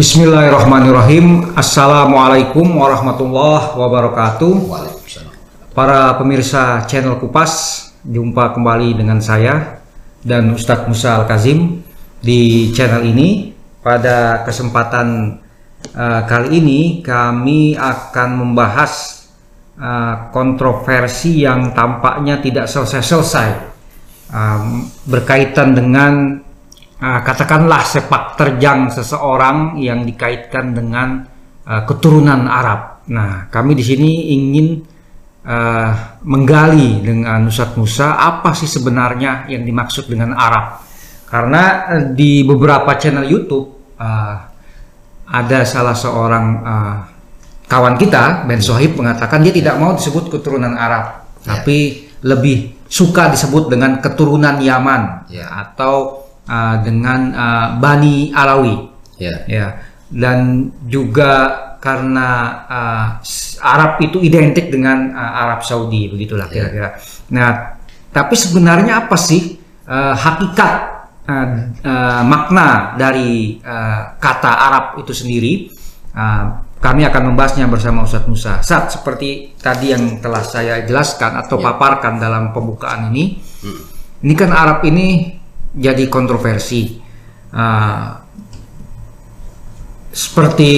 Bismillahirrahmanirrahim. Assalamualaikum warahmatullahi wabarakatuh. Para pemirsa channel Kupas, jumpa kembali dengan saya dan Ustadz Musa Al-Kazim di channel ini. Pada kesempatan uh, kali ini kami akan membahas uh, kontroversi yang tampaknya tidak selesai-selesai um, berkaitan dengan uh, katakanlah sepak terjang seseorang yang dikaitkan dengan uh, keturunan Arab. Nah, kami di sini ingin uh, menggali dengan Ustadz Musa apa sih sebenarnya yang dimaksud dengan Arab. Karena uh, di beberapa channel YouTube uh, ada salah seorang uh, kawan kita Ben Sohib mengatakan dia tidak mau disebut keturunan Arab, Ya. tapi lebih suka disebut dengan keturunan Yaman Ya. atau uh, dengan uh, Bani Alawi Ya. ya dan juga karena uh, Arab itu identik dengan uh, Arab Saudi begitulah Ya. kira-kira. Nah, tapi sebenarnya apa sih uh, hakikat uh, uh, makna dari uh, kata Arab itu sendiri? Uh, kami akan membahasnya bersama Ustadz Musa. Saat seperti tadi yang telah saya jelaskan atau Ya. paparkan dalam pembukaan ini, ini kan Arab ini jadi kontroversi. Uh, seperti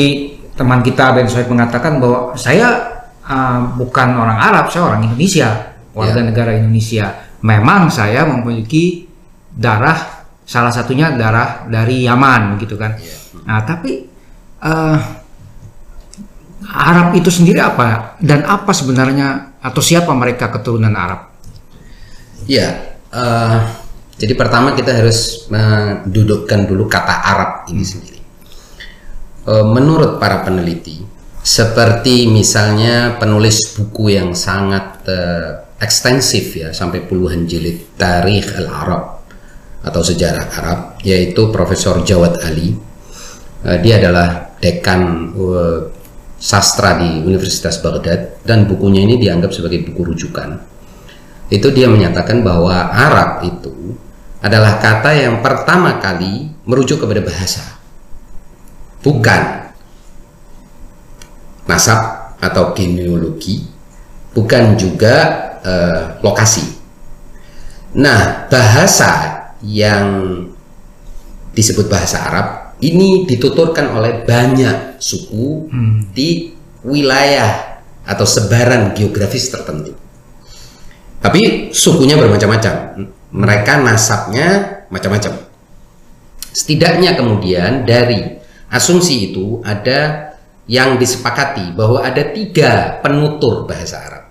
teman kita Ben Soeb mengatakan bahwa saya uh, bukan orang Arab, saya orang Indonesia, warga Ya. negara Indonesia. Memang saya memiliki darah salah satunya darah dari Yaman gitu kan. Ya. Nah, tapi uh, Arab itu sendiri apa dan apa sebenarnya atau siapa mereka keturunan Arab? Ya. eh, jadi pertama kita harus mendudukkan dulu kata Arab ini sendiri. Eh, menurut para peneliti, seperti misalnya penulis buku yang sangat eh, ekstensif ya sampai puluhan jilid Tarikh al-Arab atau sejarah Arab yaitu Profesor Jawad Ali. Eh, dia adalah dekan sastra di Universitas Baghdad dan bukunya ini dianggap sebagai buku rujukan. Itu dia menyatakan bahwa Arab itu adalah kata yang pertama kali merujuk kepada bahasa. Bukan nasab atau genealogi, bukan juga eh, lokasi. Nah, bahasa yang disebut bahasa Arab ini dituturkan oleh banyak suku di wilayah atau sebaran geografis tertentu. Tapi sukunya bermacam-macam. Mereka nasabnya macam-macam. Setidaknya kemudian dari asumsi itu ada yang disepakati bahwa ada tiga penutur bahasa Arab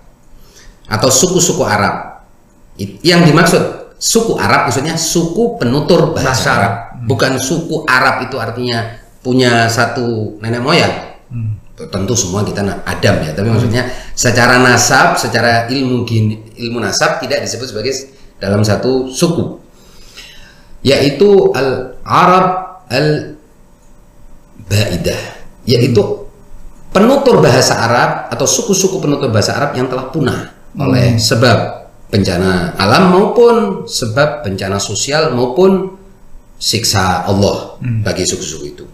atau suku-suku Arab. Yang dimaksud suku Arab maksudnya suku penutur bahasa, Bahasa Arab, bukan suku Arab itu artinya punya satu nenek moyang. Tentu semua kita Adam ya, tapi maksudnya secara nasab, secara ilmu gene- ilmu nasab tidak disebut sebagai dalam satu suku. Yaitu al Arab al Baidah, yaitu penutur bahasa Arab atau suku-suku penutur bahasa Arab yang telah punah oleh sebab bencana alam maupun sebab bencana sosial maupun siksa Allah bagi suku-suku itu.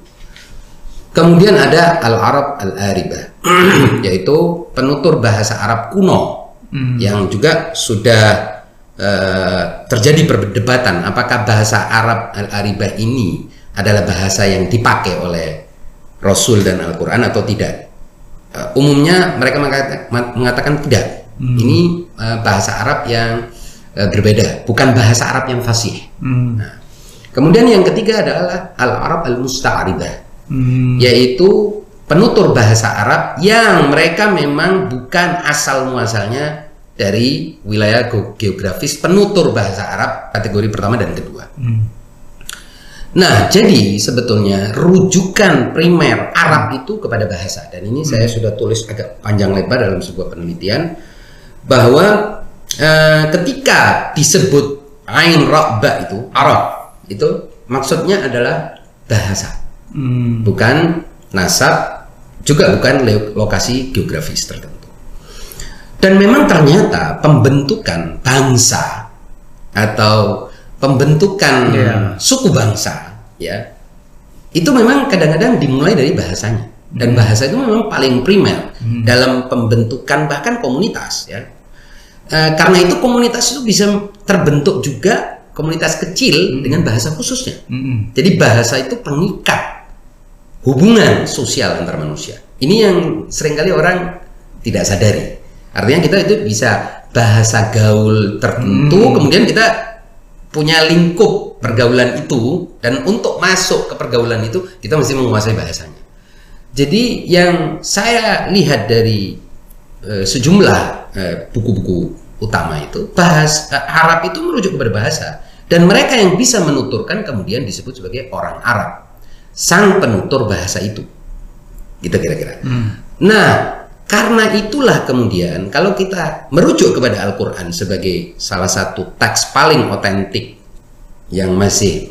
Kemudian ada Al-Arab Al-Aribah, yaitu penutur bahasa Arab kuno yang juga sudah eh, terjadi perdebatan apakah bahasa Arab Al-Aribah ini adalah bahasa yang dipakai oleh Rasul dan Al-Quran atau tidak. Eh, umumnya mereka mengata- mengatakan tidak. Ini eh, bahasa Arab yang eh, berbeda, bukan bahasa Arab yang fasih. Hmm. Nah, kemudian yang ketiga adalah Al-Arab Al-Musta'aribah Hmm. yaitu penutur bahasa Arab yang mereka memang bukan asal muasalnya dari wilayah ge- geografis penutur bahasa Arab kategori pertama dan kedua. Hmm. Nah, jadi sebetulnya rujukan primer Arab itu kepada bahasa dan ini saya sudah tulis agak panjang lebar dalam sebuah penelitian bahwa eh, ketika disebut ain ra ba itu Arab itu maksudnya adalah bahasa Hmm. bukan nasab juga bukan lokasi geografis tertentu. Dan memang ternyata pembentukan bangsa atau pembentukan Iya. suku bangsa ya itu memang kadang-kadang dimulai dari bahasanya. Dan bahasa itu memang paling primer dalam pembentukan bahkan komunitas ya. Eh, karena itu komunitas itu bisa terbentuk juga komunitas kecil dengan bahasa khususnya. Mm-mm. jadi bahasa itu pengikat hubungan sosial antar manusia. Ini yang sering kali orang tidak sadari artinya kita itu bisa bahasa gaul tertentu kemudian kita punya lingkup pergaulan itu dan untuk masuk ke pergaulan itu kita mesti menguasai bahasanya. Jadi yang saya lihat dari eh, sejumlah eh, buku-buku utama itu bahas eh, Arab itu merujuk kepada bahasa dan mereka yang bisa menuturkan kemudian disebut sebagai orang Arab. Sang penutur bahasa itu. Gitu kira-kira. Nah karena itulah kemudian kalau kita merujuk kepada Al-Quran sebagai salah satu teks paling otentik yang masih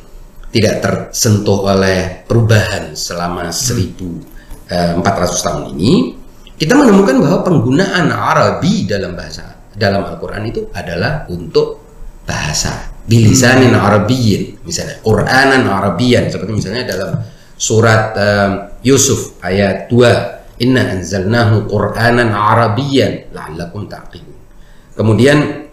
tidak tersentuh oleh perubahan selama 1400 tahun ini kita menemukan bahwa penggunaan Arabi dalam bahasa dalam Al-Quran itu adalah untuk bahasa. Bilisanin Arabiyyin misalnya. Quranan Arabiyan seperti misalnya dalam surat em, Yusuf ayat 2 Inna anzalnahu Qur'anan Arabiyyan la'allakum ta'qilun kemudian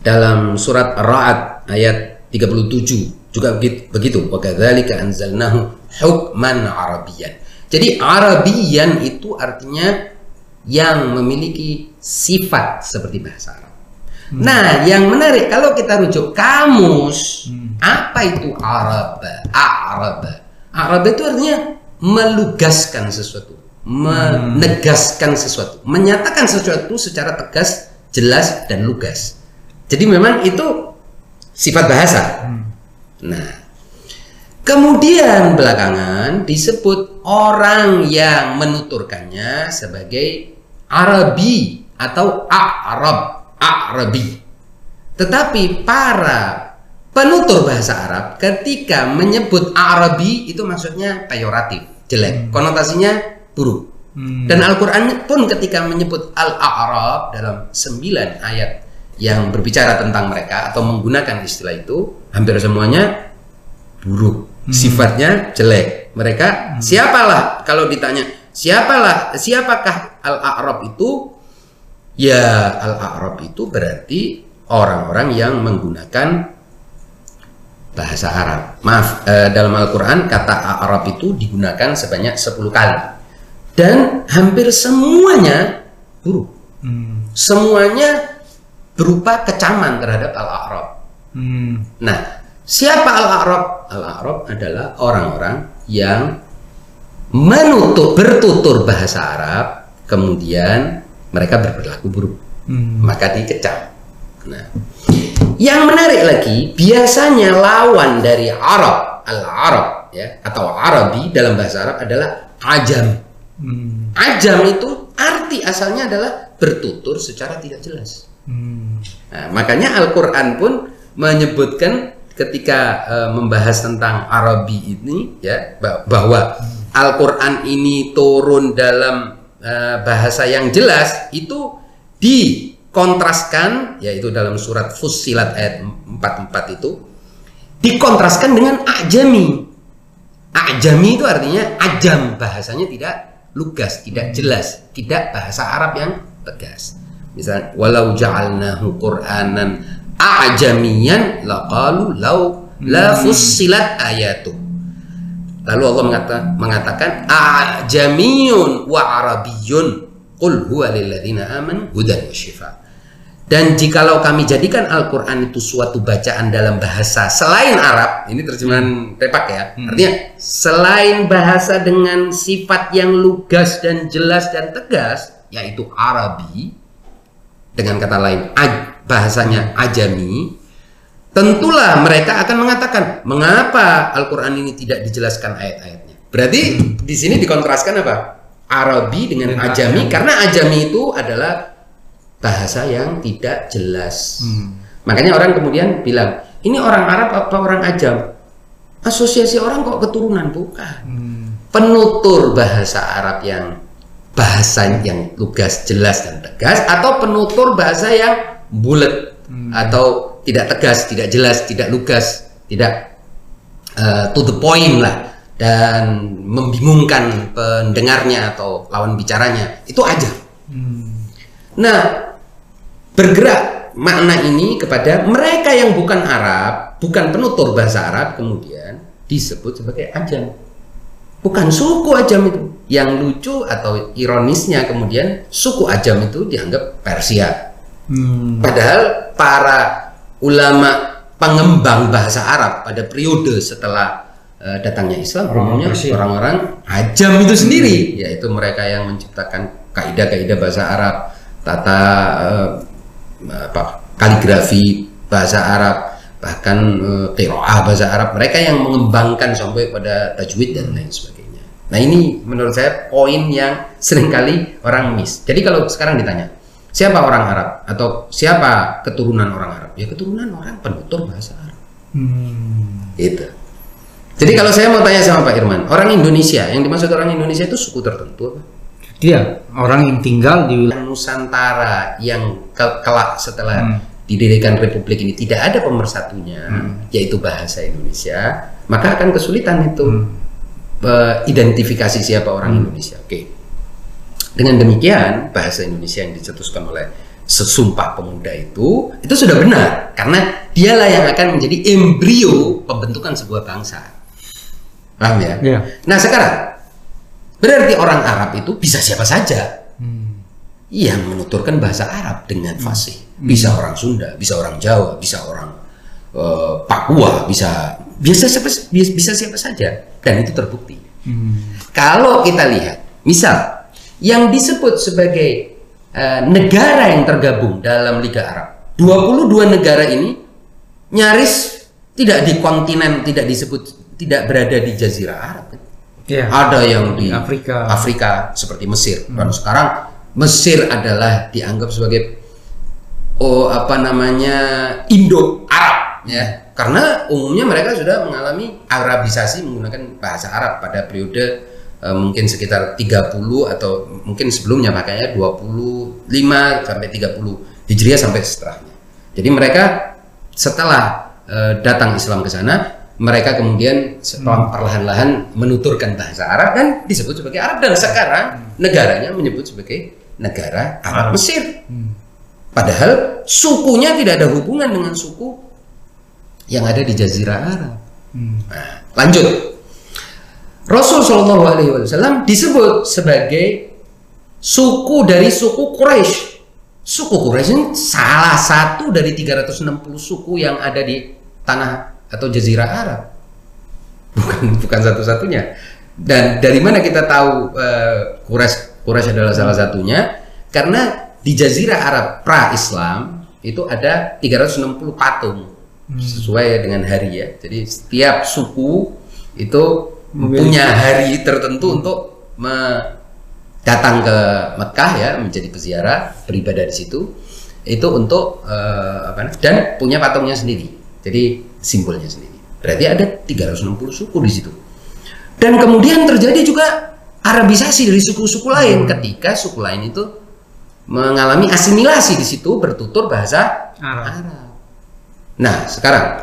dalam surat Ar-Ra'd ayat 37 juga begitu, wa kadzalika anzalnahu hukman arabiyyan jadi Arabiyan itu artinya yang memiliki sifat seperti bahasa Arab. Nah, yang menarik kalau kita rujuk kamus, apa itu Arab? Arab. Arab itu artinya melugaskan sesuatu, menegaskan sesuatu, menyatakan sesuatu secara tegas, jelas dan lugas. Jadi memang itu sifat bahasa. Nah, kemudian belakangan disebut orang yang menuturkannya sebagai Arabi atau Arab, Arabi. Tetapi para penutur bahasa Arab ketika menyebut Arabi itu maksudnya peyoratif, jelek, konotasinya buruk. Dan Al-Qur'an pun ketika menyebut Al-A'rab dalam 9 ayat yang berbicara tentang mereka atau menggunakan istilah itu hampir semuanya buruk, sifatnya jelek. Mereka siapalah kalau ditanya siapalah siapakah al-a'rab itu? Ya al-a'rab itu berarti orang-orang yang menggunakan bahasa Arab. Maaf, eh, dalam Al-Qur'an kata Arab itu digunakan sebanyak 10 kali. Dan hampir semuanya buruk. Hmm. Semuanya berupa kecaman terhadap al-a'rab. Hmm. Nah, siapa al-A'rab? Al-A'rab adalah orang-orang yang menutup bertutur bahasa Arab, kemudian mereka berperilaku buruk, Hmm. maka dikecam. Nah, yang menarik lagi, biasanya lawan dari Arab, al-Arab ya, atau Arabi dalam bahasa Arab adalah ajam. Hmm. Ajam itu arti asalnya adalah bertutur secara tidak jelas. Hmm. Nah, makanya Al-Qur'an pun menyebutkan ketika eh, membahas tentang Arabi ini ya bah- bahwa Al-Qur'an ini turun dalam eh, bahasa yang jelas itu dikontraskan yaitu dalam surat Fussilat ayat 44 itu dikontraskan dengan ajami. Ajami itu artinya ajam bahasanya tidak lugas, tidak jelas, tidak bahasa Arab yang tegas. Misal walau ja'alnahu Qur'anan a'jamiyan laqalu law la fussilat ayatu. Lalu Allah mengata, mengatakan a'jamiyun wa arabiyyun qul huwa lil ladzina amanu hudan wa shifa. Dan jikalau kami jadikan Al-Quran itu suatu bacaan dalam bahasa selain Arab, ini terjemahan tepak ya, artinya selain bahasa dengan sifat yang lugas dan jelas dan tegas, yaitu Arabi, dengan kata lain aj- bahasanya Ajami, tentulah mereka akan mengatakan mengapa Al-Quran ini tidak dijelaskan ayat-ayatnya. Berarti di sini dikontraskan apa? Arabi dengan Dengan Ajami, karena Ajami itu adalah bahasa yang tidak jelas. Hmm. Makanya orang kemudian bilang, ini orang Arab apa orang Ajam? Asosiasi orang kok keturunan bukan. Hmm. Penutur bahasa Arab yang bahasa yang lugas, jelas dan tegas atau penutur bahasa yang bulat atau tidak tegas, tidak jelas, tidak lugas, tidak uh, to the point lah. dan membingungkan pendengarnya atau lawan bicaranya itu aja. Hmm. Nah, bergerak makna ini kepada mereka yang bukan Arab, bukan penutur bahasa Arab kemudian disebut sebagai ajam. Bukan suku ajam itu. Yang lucu atau ironisnya kemudian suku ajam itu dianggap Persia. Hmm. Padahal para ulama pengembang bahasa Arab pada periode setelah eh, datangnya Islam umumnya orang-orang ajam itu sendiri, yaitu mereka yang menciptakan kaidah-kaidah bahasa Arab, tata eh, apa kaligrafi bahasa Arab, bahkan eh, qiraah bahasa Arab. Mereka yang mengembangkan sampai pada tajwid dan lain sebagainya. Nah ini menurut saya poin yang sering kali orang miss. Jadi kalau sekarang ditanya siapa orang Arab atau siapa keturunan orang Arab, ya keturunan orang penutur bahasa Arab. Hmm. Itu. Jadi kalau saya mau tanya sama Pak Irman, orang Indonesia yang dimaksud orang Indonesia itu suku tertentu apa? Dia orang yang tinggal di wilayah Nusantara yang ke- kelak setelah Hmm. didirikan Republik ini tidak ada pemersatunya, yaitu bahasa Indonesia, maka akan kesulitan itu eh, identifikasi siapa orang Indonesia. Oke. Dengan demikian bahasa Indonesia yang dicetuskan oleh sesumpah pemuda itu itu sudah benar karena dialah yang akan menjadi embrio pembentukan sebuah bangsa. Paham ya? Iya. Nah sekarang berarti orang Arab itu bisa siapa saja Hmm. yang menuturkan bahasa Arab dengan fasih. Bisa orang Sunda, bisa orang Jawa, bisa orang eh, Papua, bisa biasa siapa bisa, siapa saja dan itu terbukti. Hmm. Kalau kita lihat, misal yang disebut sebagai eh, negara yang tergabung dalam Liga Arab, 22 negara ini nyaris tidak di kontinen, tidak disebut tidak berada di Jazirah Arab. Iya. Ada yang di Afrika. Afrika seperti Mesir. Dan sekarang Mesir adalah dianggap sebagai oh apa namanya Indo Arab ya. Karena umumnya mereka sudah mengalami Arabisasi menggunakan bahasa Arab pada periode eh, mungkin sekitar 30 atau mungkin sebelumnya makanya 25 sampai 30 Hijriah sampai setelahnya. Jadi mereka setelah eh, datang Islam ke sana mereka kemudian setelah perlahan-lahan menuturkan bahasa Arab dan disebut sebagai Arab dan sekarang negaranya menyebut sebagai negara Arab Mesir. Padahal sukunya tidak ada hubungan dengan suku yang ada di Jazirah Arab. Hmm. Nah, lanjut. Rasul Shallallahu Alaihi Wasallam disebut sebagai suku dari suku Quraisy. Suku Quraisy salah satu dari 360 suku yang ada di tanah atau Jazirah Arab. Bukan bukan satu-satunya. Dan dari mana kita tahu eh, Quraisy Quraisy adalah salah satunya? Karena di Jazirah Arab pra-Islam itu ada 360 patung sesuai dengan hari ya. Jadi setiap suku itu punya hari tertentu untuk me- datang ke Mekah ya menjadi peziarah beribadah di situ itu untuk eh, apa dan punya patungnya sendiri. Jadi simbolnya sendiri. Berarti ada 360 suku di situ. Dan kemudian terjadi juga Arabisasi dari suku-suku lain ketika suku lain itu mengalami asimilasi di situ bertutur bahasa Arab. Arab. Nah, sekarang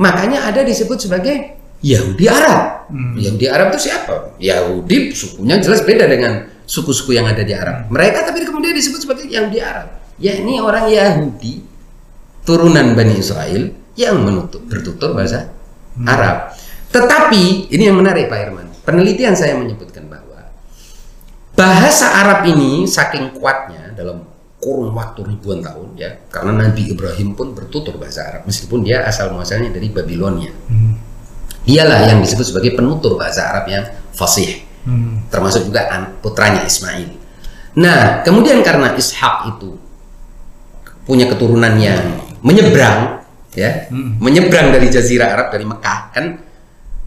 makanya ada disebut sebagai Yahudi Arab. Yahudi Arab itu siapa? Yahudi sukunya jelas beda dengan suku-suku yang ada di Arab. Mereka tapi kemudian disebut sebagai Yahudi Arab. Ya ini orang Yahudi turunan Bani Israel yang menutup bertutur bahasa Arab. Tetapi ini yang menarik Pak Irman. Penelitian saya menyebutkan bahwa bahasa Arab ini saking kuatnya dalam kurun waktu ribuan tahun ya karena Nabi Ibrahim pun bertutur bahasa Arab meskipun dia asal muasalnya dari Babilonia. Dialah yang disebut sebagai penutur bahasa Arab yang fasih Hmm. termasuk juga an- putranya Ismail. Nah, kemudian karena Ishak itu punya keturunan yang menyeberang, ya, menyeberang dari Jazirah Arab dari Mekah, kan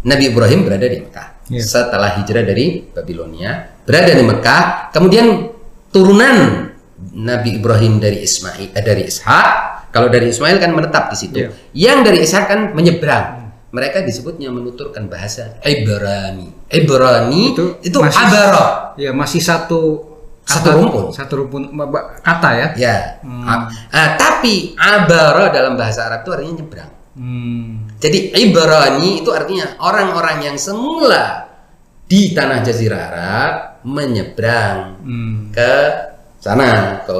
Nabi Ibrahim berada di Mekah. Iya. Setelah hijrah dari Babilonia, berada di Mekah, kemudian turunan Nabi Ibrahim dari Ismail, eh, dari Ishak. Kalau dari Ismail kan menetap di situ. Iya. Yang dari Ishak kan menyeberang. Mereka disebutnya menuturkan bahasa Ibrani. Ibrani itu, Itu itu masih- Abara. Ya masih satu Satu rumpun. Satu rumpun kata ya. Ya. Ah, ah, tapi Abara dalam bahasa Arab itu artinya nyebrang. Hmm. Jadi Ibrani itu artinya orang-orang yang semula di tanah Jazirah Arab menyeberang Hmm. ke sana ke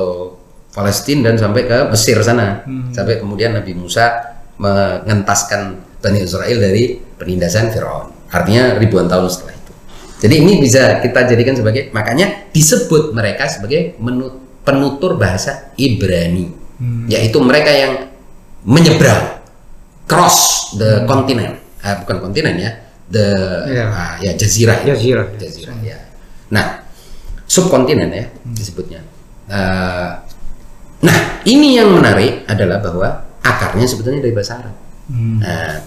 Palestina dan sampai ke Mesir sana Hmm. sampai kemudian Nabi Musa mengentaskan Bani Israel dari penindasan Firaun artinya ribuan tahun setelah jadi ini bisa kita jadikan sebagai makanya disebut mereka sebagai penutur bahasa Ibrani Hmm. yaitu mereka yang menyeberang cross the continent Ah, bukan kontinen ya the Iya. ah, ya jazirah ya. Jazirah. Jazirah, ya. Nah, subkontinen ya disebutnya. Eh, nah, ini yang menarik adalah bahwa akarnya sebetulnya dari bahasa Arab. Hmm. Nah,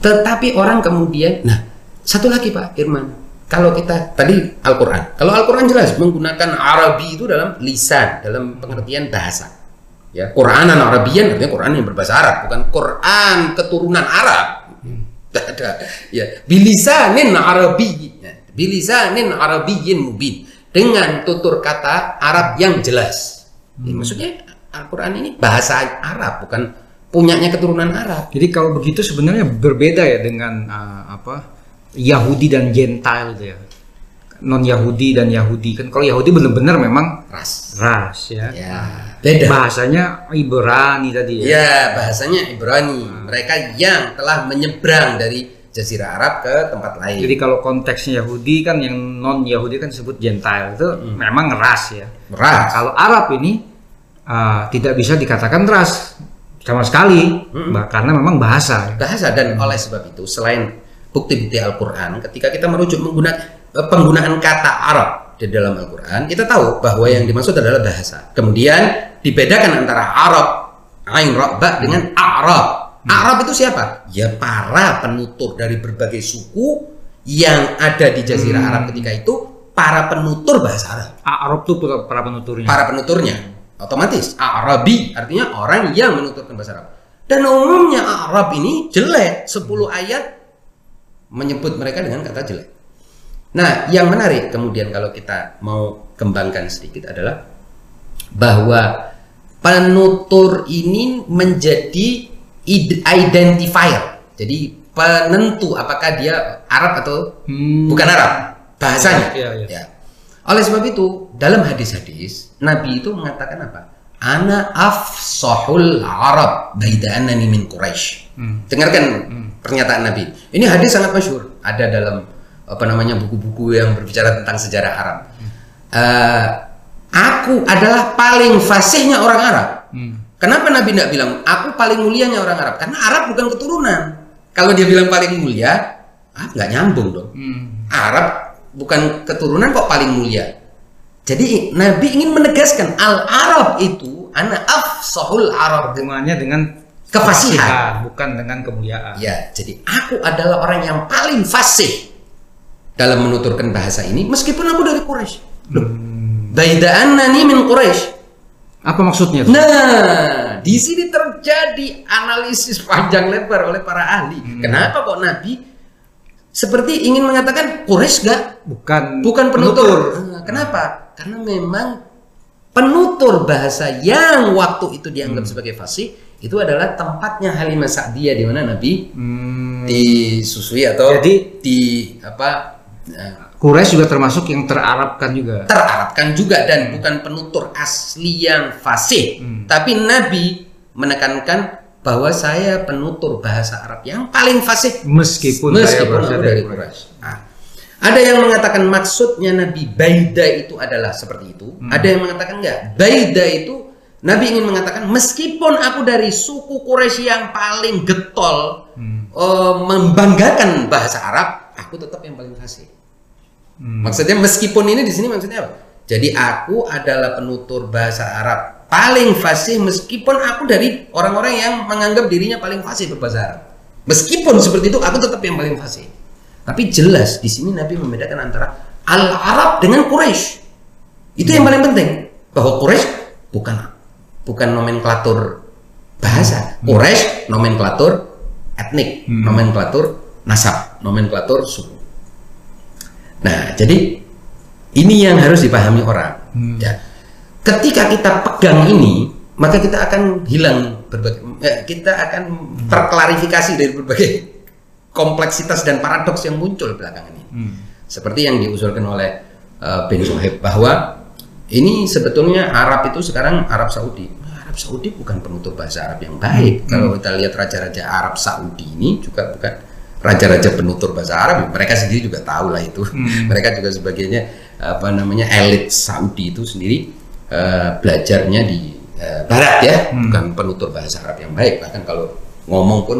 tetapi orang kemudian, nah, satu lagi Pak Irman, kalau kita tadi Al-Quran, kalau Al-Quran jelas menggunakan Arabi itu dalam lisan, dalam pengertian bahasa. Ya, Quranan Arabian artinya Quran yang berbahasa Arab, bukan Quran keturunan Arab. Tidak ada. Ya, bilisanin Arabi, ya, bilisanin Arabiyyin mubin dengan tutur kata Arab yang jelas. Ya, maksudnya Al-Quran ini bahasa Arab, bukan punyanya keturunan Arab. Jadi kalau begitu sebenarnya berbeda ya dengan uh, apa Yahudi dan Gentile itu ya. Non Yahudi dan Yahudi kan kalau Yahudi benar-benar memang Ras. ras ya. Ya, beda. Bahasanya Ibrani tadi ya. Ya, bahasanya Ibrani. Mereka yang telah menyeberang dari Jazirah Arab ke tempat lain. Jadi kalau konteksnya Yahudi kan yang non Yahudi kan disebut Gentile itu memang ras ya. Ras. Kalau Arab ini uh, tidak bisa dikatakan ras sama sekali, bah- karena memang bahasa. bahasa dan oleh sebab itu selain bukti-bukti Al-Qur'an ketika kita merujuk menggunakan eh, penggunaan kata Arab di dalam Al-Qur'an kita tahu bahwa yang dimaksud adalah bahasa. Kemudian dibedakan antara Arab ain ra ba dengan Arab. Arab itu siapa? Ya para penutur dari berbagai suku yang ada di jazirah Arab ketika itu para penutur bahasa Arab. Arab para para penuturnya. para penuturnya otomatis Arabi artinya orang yang menuturkan bahasa Arab dan umumnya Arab ini jelek 10 ayat menyebut mereka dengan kata jelek. Nah yang menarik kemudian kalau kita mau kembangkan sedikit adalah bahwa penutur ini menjadi id- identifier. Jadi penentu apakah dia Arab atau Hmm. bukan Arab bahasanya. Iya, iya. ya. Oleh sebab itu dalam hadis-hadis Nabi itu mengatakan apa? Ana afsahul Arab baida annani min Quraisy Hmm. dengarkan pernyataan Nabi ini hadis sangat masyhur ada dalam apa namanya buku-buku yang berbicara tentang sejarah Arab Eh, aku adalah paling fasihnya orang Arab Hmm. Kenapa Nabi tidak bilang aku paling mulianya orang Arab? Karena Arab bukan keturunan. Kalau dia bilang paling mulia, ah nggak nyambung dong. Hmm. Arab bukan keturunan kok paling mulia. Jadi Nabi ingin menegaskan al Arab itu anak afsahul Arab. Hubungannya dengan Kefasihan. bukan dengan kemuliaan. Ya, jadi aku adalah orang yang paling fasih dalam menuturkan bahasa ini meskipun aku dari Quraisy. Loh, Hmm. baida annani min Quraisy. Apa maksudnya? tuh? Nah, di sini terjadi analisis panjang lebar oleh para ahli. Kenapa kok Nabi seperti ingin mengatakan Quraisy gak Bukan bukan penutur? Nah, kenapa? Karena memang penutur bahasa yang waktu itu dianggap sebagai fasih itu adalah tempatnya Halimah Sa'diyah di mana Nabi Hmm. disusui atau Jadi- di apa eh, Quraisy juga termasuk yang terarabkan juga. terarabkan juga dan bukan penutur asli yang fasih. Tapi Nabi menekankan bahwa saya penutur bahasa Arab yang paling fasih Meskipun, saya meskipun aku dari Quraisy. Nah, ada yang mengatakan maksudnya Nabi Baida itu adalah seperti itu. Ada yang mengatakan enggak. Baida itu Nabi ingin mengatakan meskipun aku dari suku Quraisy yang paling getol eh, membanggakan bahasa Arab, aku tetap yang paling fasih. Hmm. Maksudnya meskipun ini di sini maksudnya apa? Jadi aku adalah penutur bahasa Arab paling fasih meskipun aku dari orang-orang yang menganggap dirinya paling fasih berbahasa Arab. Meskipun seperti itu aku tetap yang paling fasih. Tapi jelas di sini Nabi membedakan antara Al-Arab dengan Quraisy. Itu yang paling penting bahwa Quraisy bukan bukan nomenklatur bahasa. Quraisy nomenklatur etnik, nomenklatur nasab, nomenklatur suku. Nah, jadi ini yang harus dipahami orang. Hmm. Ya. Ketika kita pegang ini, maka kita akan hilang berbagai eh, kita akan terklarifikasi dari berbagai kompleksitas dan paradoks yang muncul belakangan ini. Hmm. Seperti yang diusulkan oleh uh, Ben Soheb bahwa ini sebetulnya Arab itu sekarang Arab Saudi. Nah, Arab Saudi bukan penutur bahasa Arab yang baik. Kalau kita lihat raja-raja Arab Saudi ini juga bukan raja-raja penutur bahasa Arab. Mereka sendiri juga tahu lah itu. Mereka juga sebagainya apa namanya elit Saudi itu sendiri uh, belajarnya di uh, Barat ya, bukan penutur bahasa Arab yang baik. Bahkan kalau ngomong pun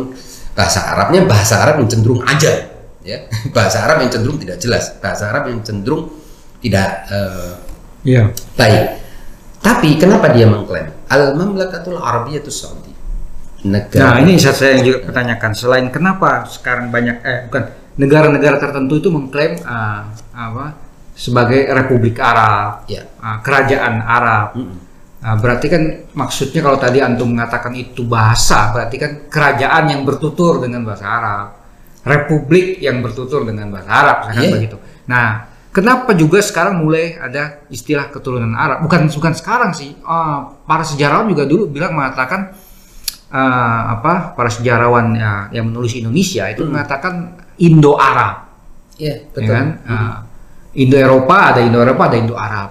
bahasa Arabnya bahasa Arab yang cenderung aja, ya bahasa Arab yang cenderung tidak jelas, bahasa Arab yang cenderung tidak uh, Iya. baik. Tapi kenapa dia mengklaim Al Mamlakatul Arabiyatus Saudi? Nah, Negara ini saya, saya yang juga pertanyakan. Selain kenapa sekarang banyak eh bukan negara-negara tertentu itu mengklaim ah, apa sebagai Republik Arab, ya. ah, kerajaan Arab. Mm-mm. Ah, berarti kan maksudnya kalau tadi antum mengatakan itu bahasa, berarti kan kerajaan yang bertutur dengan bahasa Arab, republik yang bertutur dengan bahasa Arab, misalkan Iya. begitu. Nah, kenapa juga sekarang mulai ada istilah keturunan Arab? Bukan bukan sekarang sih. Ah, para sejarawan juga dulu bilang mengatakan ah, apa? Para sejarawan ya, yang menulis Indonesia itu mengatakan Indo-Arab, Ya, ya betul. kan? Ah, Indo-Eropa ada Indo-Eropa ada Indo-Arab.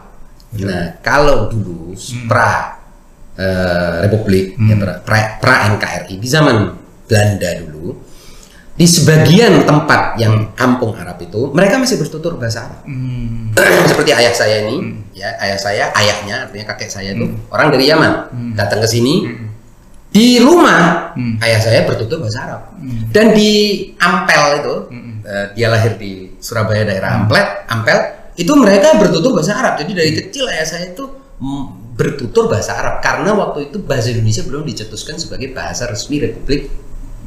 Nah, kalau dulu pra eh, Republik, ya, pra, pra, pra NKRI di zaman Belanda dulu, di sebagian tempat yang kampung Arab itu mereka masih bertutur bahasa Arab. Hmm. Seperti ayah saya ini, ya ayah saya, ayahnya artinya kakek saya itu orang dari Yaman, datang ke sini. Di rumah Hmm. ayah saya bertutur bahasa Arab. Dan di Ampel itu, eh, dia lahir di Surabaya daerah Ampel, Ampel itu mereka bertutur bahasa Arab. Jadi dari kecil ayah saya itu bertutur bahasa Arab karena waktu itu bahasa Indonesia belum dicetuskan sebagai bahasa resmi Republik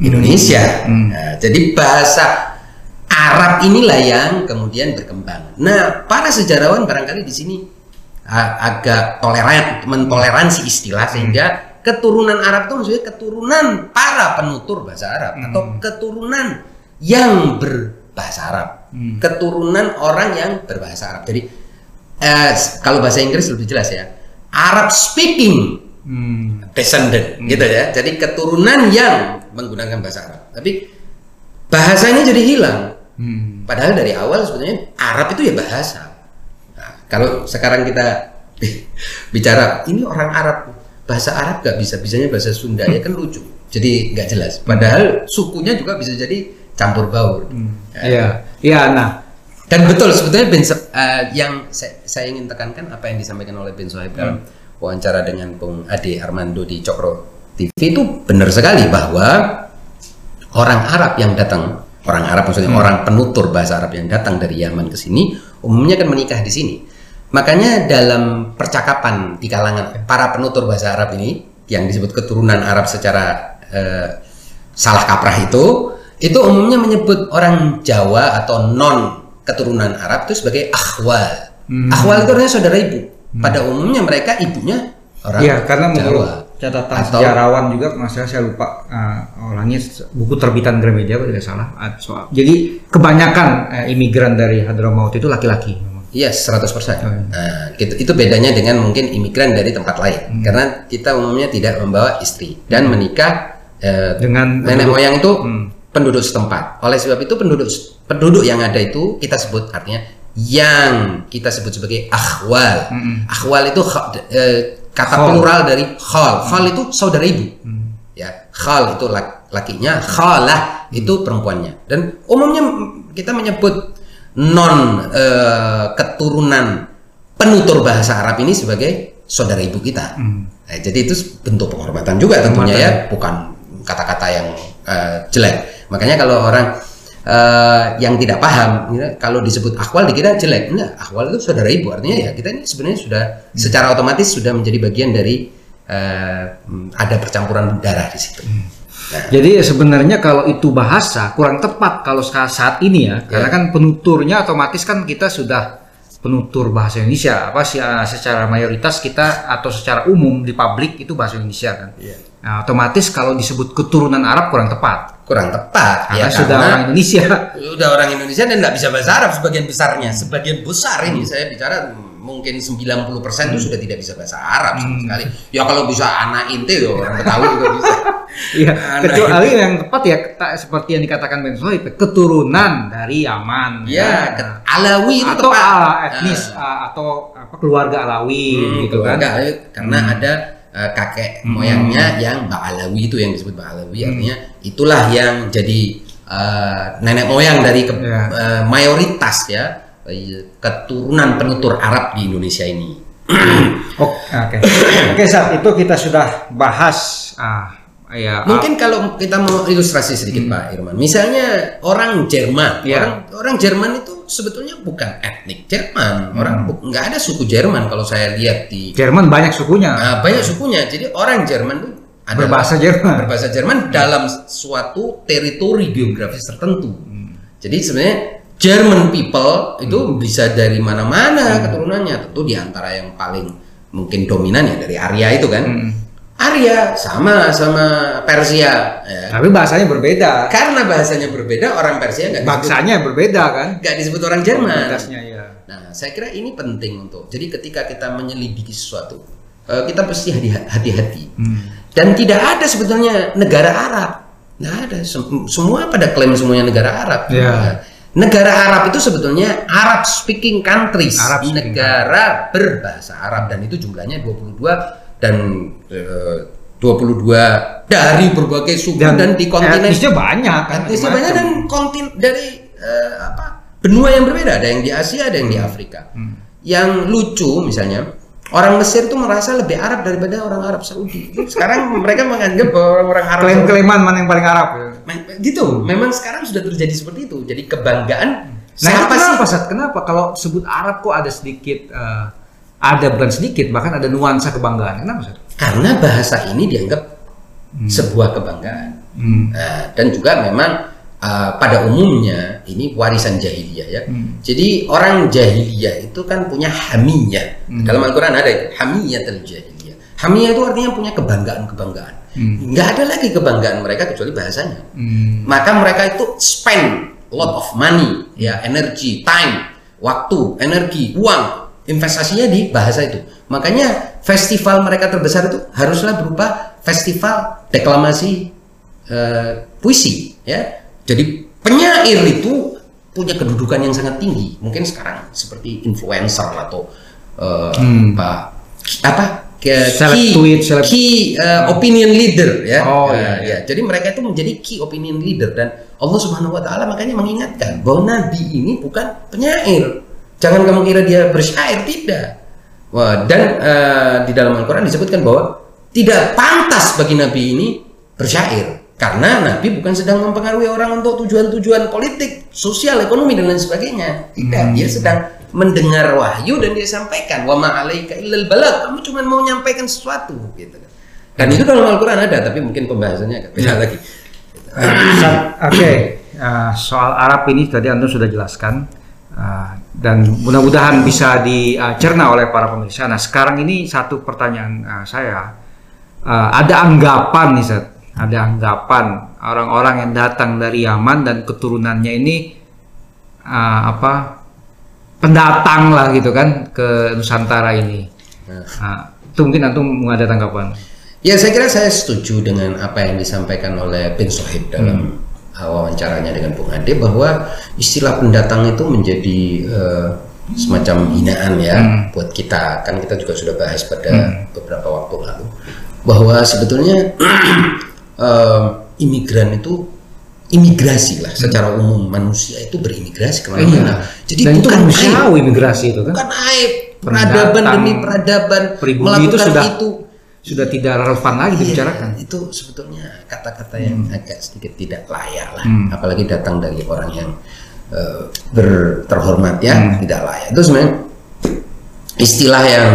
Indonesia. Hmm. Nah, jadi bahasa Arab inilah yang kemudian berkembang. Nah, para sejarawan barangkali di sini agak toleran, mentoleransi istilah sehingga keturunan Arab itu maksudnya keturunan para penutur bahasa Arab atau keturunan yang berbahasa Arab, Hmm. keturunan orang yang berbahasa Arab. Jadi eh, kalau bahasa Inggris lebih jelas ya, Arab speaking Hmm. descendant gitu ya. Jadi keturunan yang menggunakan bahasa Arab. Tapi bahasanya jadi hilang. Hmm. Padahal dari awal sebetulnya Arab itu ya bahasa. Nah, kalau sekarang kita bicara ini orang Arab bahasa Arab gak bisa bisanya bahasa Sunda ya kan lucu. Jadi nggak jelas. Padahal sukunya juga bisa jadi campur baur. Ya. Iya, iya. Nah, Dan betul sebetulnya Ben eh, yang saya, saya ingin tekankan apa yang disampaikan oleh Ben Sohaib dalam wawancara dengan Bung Ade Armando di Cokro TV itu benar sekali bahwa orang Arab yang datang, orang Arab maksudnya orang penutur bahasa Arab yang datang dari Yaman ke sini umumnya kan menikah di sini. Makanya dalam percakapan di kalangan para penutur bahasa Arab ini yang disebut keturunan Arab secara eh, salah kaprah itu itu umumnya menyebut orang Jawa atau non keturunan Arab itu sebagai akhwal. Hmm. Akhwal itu artinya saudara ibu. Pada umumnya mereka ibunya orang Iya, karena menurut catatan Atau- sejarawan juga, masalah saya lupa uh, orangnya buku terbitan Gramedia kalau tidak salah. uh, soal. Jadi kebanyakan uh, imigran dari Hadramaut itu laki-laki. Yes, 100%. Oh, iya. Nah, gitu, itu bedanya dengan mungkin imigran dari tempat lain. Karena kita umumnya tidak membawa istri dan menikah eh, Dengan nenek moyang itu Hmm. penduduk setempat. Oleh sebab itu penduduk penduduk yang ada itu kita sebut artinya yang kita sebut sebagai akhwal. Mm-mm. Akhwal itu eh, kata Khal. plural dari khal. Khal itu saudara ibu. Hmm. Ya, khal itu lak- lakinya, khalah itu perempuannya. Dan umumnya mm, kita menyebut non eh, keturunan penutur bahasa Arab ini sebagai saudara ibu kita. Hmm. Nah, jadi itu bentuk penghormatan juga tentunya ya, bukan kata-kata yang eh, jelek. Makanya kalau orang eh, yang tidak paham, ya, kalau disebut akwal dikira jelek. Enggak, akwal itu saudara ibu. Artinya ya kita ini sebenarnya sudah secara otomatis sudah menjadi bagian dari eh, ada percampuran darah di situ. Nah, Jadi sebenarnya kalau itu bahasa kurang tepat kalau sa- saat ini ya, karena kan penuturnya otomatis kan kita sudah penutur bahasa Indonesia apa sih uh, secara mayoritas kita atau secara umum di publik itu bahasa Indonesia kan. Iya. Nah, otomatis kalau disebut keturunan Arab kurang tepat kurang tepat karena ya sudah karena orang Indonesia. udah orang Indonesia dan nggak bisa bahasa Arab sebagian besarnya sebagian besar ini saya bicara mungkin 90% itu sudah tidak bisa bahasa Arab sama sekali. Ya kalau bisa anak inte ya orang Betawi juga bisa. Iya, kecuali yang tepat ya seperti yang dikatakan Ben Sohib, keturunan dari Yaman. Ya, ke- Alawi itu atau tepat. ah, etnis ah, atau apa keluarga Alawi Hmm, gitu kan. keluarga, eh, karena ada eh, kakek moyangnya yang Ba'alawi itu yang disebut Ba'alawi artinya itulah yang jadi eh, nenek moyang dari ke- Ya. eh, mayoritas ya keturunan penutur Arab di Indonesia ini. Oh, Oke, oke saat itu kita sudah bahas ah, ya Mungkin kalau kita mau ilustrasi sedikit Pak Irman, misalnya orang Jerman, Hmm. Ya. orang orang Jerman itu sebetulnya bukan etnik Jerman, Hmm. orang nggak ada suku Jerman kalau saya lihat di Jerman banyak sukunya. Nah, banyak sukunya. Jadi orang Jerman itu adalah Berbahasa Jerman. Berbahasa Jerman dalam suatu teritori geografis tertentu. Hmm. Jadi sebenarnya German people itu bisa dari mana-mana keturunannya. Tentu di antara yang paling mungkin dominan ya dari Arya itu kan. Hmm. Arya sama sama Persia. Ya. Tapi bahasanya berbeda. Karena bahasanya berbeda, orang Persia nggak Bangsanya berbeda kan. nggak disebut orang Jerman. Ya. Nah, saya kira ini penting untuk. Jadi ketika kita menyelidiki sesuatu, eh, kita pasti hati- hati-hati. Hmm. Dan tidak ada sebetulnya negara Arab. Nggak ada. Sem- Semua pada klaim semuanya negara Arab. Ya. Negara Arab itu sebetulnya Arab speaking countries. Arab speaking negara berbahasa Arab dan itu jumlahnya 22 dan eh, 22 dari berbagai suku dan, di kontinen etnisnya banyak kan. Etnisnya banyak dan kontin dari eh, apa benua yang berbeda. Ada yang di Asia ada yang di Afrika. Hmm. yang lucu misalnya orang Mesir itu merasa lebih Arab daripada orang Arab Saudi. Sekarang mereka menganggap bahwa orang-orang Arab Saudi Klaim-klaiman mana yang paling Arab? Ya. Gitu. Memang sekarang sudah terjadi seperti itu. Jadi kebanggaan Nah, siapa sih? kenapa Sat? Kenapa? Kalau sebut Arab kok ada sedikit eh, ada bukan sedikit bahkan ada nuansa kebanggaan. Kenapa Sat? karena bahasa ini dianggap sebuah kebanggaan Hmm. Nah, dan juga memang uh, pada umumnya ini warisan jahiliyah ya. Hmm. Jadi orang jahiliyah itu kan punya hamiyah. Hmm. Dalam Al-Qur'an ada itu, hamiyah jahiliyah. Hamiyah itu artinya punya kebanggaan-kebanggaan. Hmm. Nggak ada lagi kebanggaan mereka kecuali bahasanya. Hmm. Maka mereka itu spend lot of money, ya, energy, time, waktu, energi, uang, investasinya di bahasa itu. Makanya festival mereka terbesar itu haruslah berupa festival deklamasi eh, puisi, ya. Jadi penyair itu punya kedudukan yang sangat tinggi. Mungkin sekarang seperti influencer atau eh, Hmm. apa apa key, tweet, key eh, opinion leader ya. Oh, Eh, iya, iya. ya. Jadi mereka itu menjadi key opinion leader dan Allah Subhanahu wa taala makanya mengingatkan bahwa nabi ini bukan penyair. Jangan kamu kira dia bersyair, tidak. Wah, dan eh, di dalam Al-Qur'an disebutkan bahwa tidak pantas bagi nabi ini bersyair karena nabi bukan sedang mempengaruhi orang untuk tujuan-tujuan politik, sosial, ekonomi dan lain sebagainya. Tidak, dia sedang mendengar wahyu dan dia sampaikan wa ma 'alaika illal balagh. Kamu cuma mau menyampaikan sesuatu gitu kan. Dan itu dalam Al-Qur'an ada, tapi mungkin pembahasannya agak beda lagi. Sat, Oke, eh, soal Arab ini tadi Anda sudah jelaskan eh, dan mudah-mudahan bisa dicerna oleh para pemirsa. Nah, sekarang ini satu pertanyaan eh, saya, Eh, ada anggapan nih, Sat, ada anggapan orang-orang yang datang dari Yaman dan keturunannya ini eh, apa pendatang lah gitu kan ke Nusantara ini. Nah, itu mungkin antum mau ada tanggapan. Ya saya kira saya setuju dengan apa yang disampaikan oleh Bin Sohib dalam uh, wawancaranya dengan Bung Ade bahwa istilah pendatang itu menjadi uh, semacam hinaan ya buat kita. Kan kita juga sudah bahas pada beberapa waktu lalu bahwa sebetulnya uh, imigran itu imigrasi lah. Secara umum manusia itu berimigrasi ke mana-mana. Jadi dan itu bukan aib. manusiawi imigrasi itu kan. bukan aib. Peradaban demi peradaban melakukan itu sudah itu sudah tidak relevan lagi Iya, dibicarakan. itu sebetulnya kata-kata yang agak sedikit tidak layak lah, Hmm. apalagi datang dari orang yang eh, ber- terhormat ya, Hmm. tidak layak. Itu sebenarnya istilah yang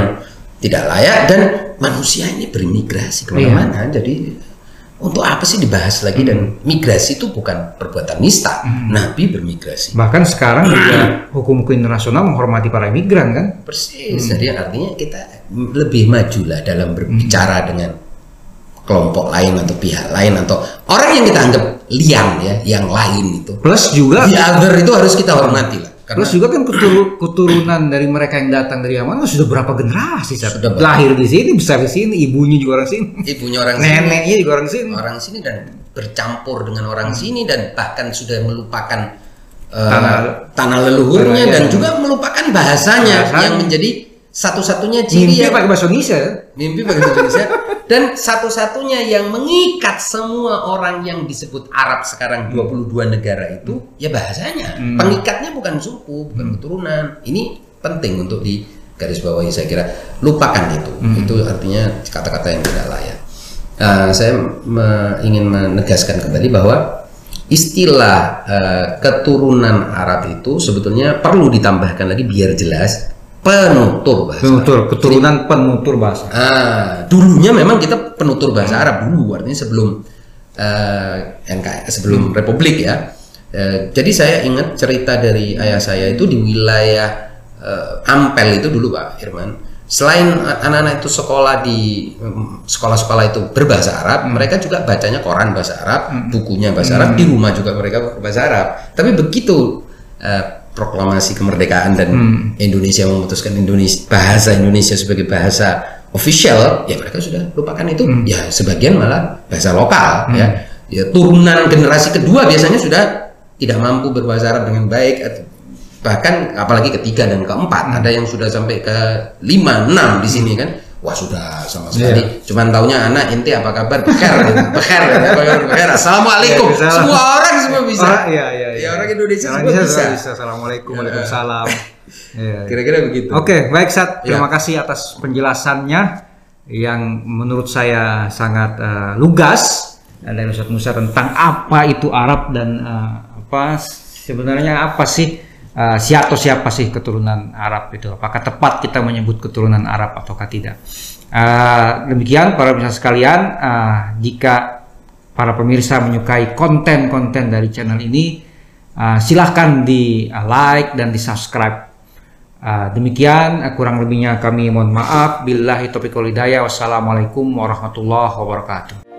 tidak layak dan manusia ini berimigrasi ke mana-mana. Iya. Jadi untuk apa sih dibahas lagi dan migrasi itu bukan perbuatan nista. Hmm. Nabi bermigrasi. Bahkan sekarang juga hukum-hukum internasional menghormati para imigran kan. Persis. Hmm. Jadi artinya kita lebih maju lah dalam berbicara Hmm. dengan kelompok lain atau pihak lain atau orang yang kita anggap liang ya, yang lain itu. Plus juga The other itu harus kita hormati lah. Terus juga kan ketur- keturunan dari mereka yang datang dari Yaman sudah berapa generasi? Sudah berapa? lahir di sini, besar di sini, ibunya juga orang sini, ibunya orang sini neneknya juga orang sini. orang sini dan bercampur dengan orang sini dan bahkan sudah melupakan eh, Tanah- tanah, leluhurnya Tanah, dan juga melupakan bahasanya, Bahasanya. yang menjadi satu-satunya ciri Mimpi yang pakai bahasa Indonesia. mimpi bagi Indonesia. Dan satu-satunya yang mengikat semua orang yang disebut Arab sekarang 22 negara itu ya bahasanya. Pengikatnya bukan suku bukan keturunan. Ini penting untuk di garis bawahi saya kira. Lupakan itu. Itu artinya kata-kata yang tidak layak. Nah, saya me- ingin menegaskan kembali bahwa istilah eh, keturunan Arab itu sebetulnya perlu ditambahkan lagi biar jelas penutur bahasa Penutur, keturunan penutur bahasa. Ah, dulunya memang kita penutur bahasa Arab dulu, artinya sebelum NKRI, sebelum Republik ya. Eh, jadi saya ingat cerita dari ayah saya itu di wilayah eh, Ampel itu dulu Pak Irman. Selain anak-anak itu sekolah di mm, sekolah-sekolah itu berbahasa Arab, mereka juga bacanya koran bahasa Arab, bukunya bahasa Arab, di rumah juga mereka berbahasa Arab. Tapi begitu eh, proklamasi kemerdekaan dan Indonesia memutuskan Indonesia bahasa Indonesia sebagai bahasa official, ya mereka sudah lupakan itu. Ya sebagian malah bahasa lokal ya. Ya turunan generasi kedua biasanya sudah tidak mampu berbahasa Arab dengan baik bahkan apalagi ketiga dan keempat. Ada yang sudah sampai ke lima enam di sini kan wah sudah sama sekali cuman taunya anak inti apa kabar bekar bekar apa kabar bekar assalamualaikum Ya, bisa. semua orang semua bisa Orang, iya, iya, ya iya. orang Indonesia Orang semua bisa, bisa, bisa. Assalamualaikum, waalaikumsalam. Iya, iya. kira-kira begitu Oke, baik Sat. Terima Ya. kasih atas penjelasannya yang menurut saya sangat eh, lugas dari Ustaz Musa tentang apa itu Arab dan eh, apa sebenarnya apa sih eh, siapa siapa sih keturunan Arab itu? Apakah tepat kita menyebut keturunan Arab ataukah tidak? Eh, demikian para pemirsa sekalian, eh, jika para pemirsa menyukai konten-konten dari channel ini, eh, silahkan di like dan di subscribe. Uh, demikian uh, kurang lebihnya kami mohon maaf. Billahi taufiq. Wassalamualaikum warahmatullahi wabarakatuh.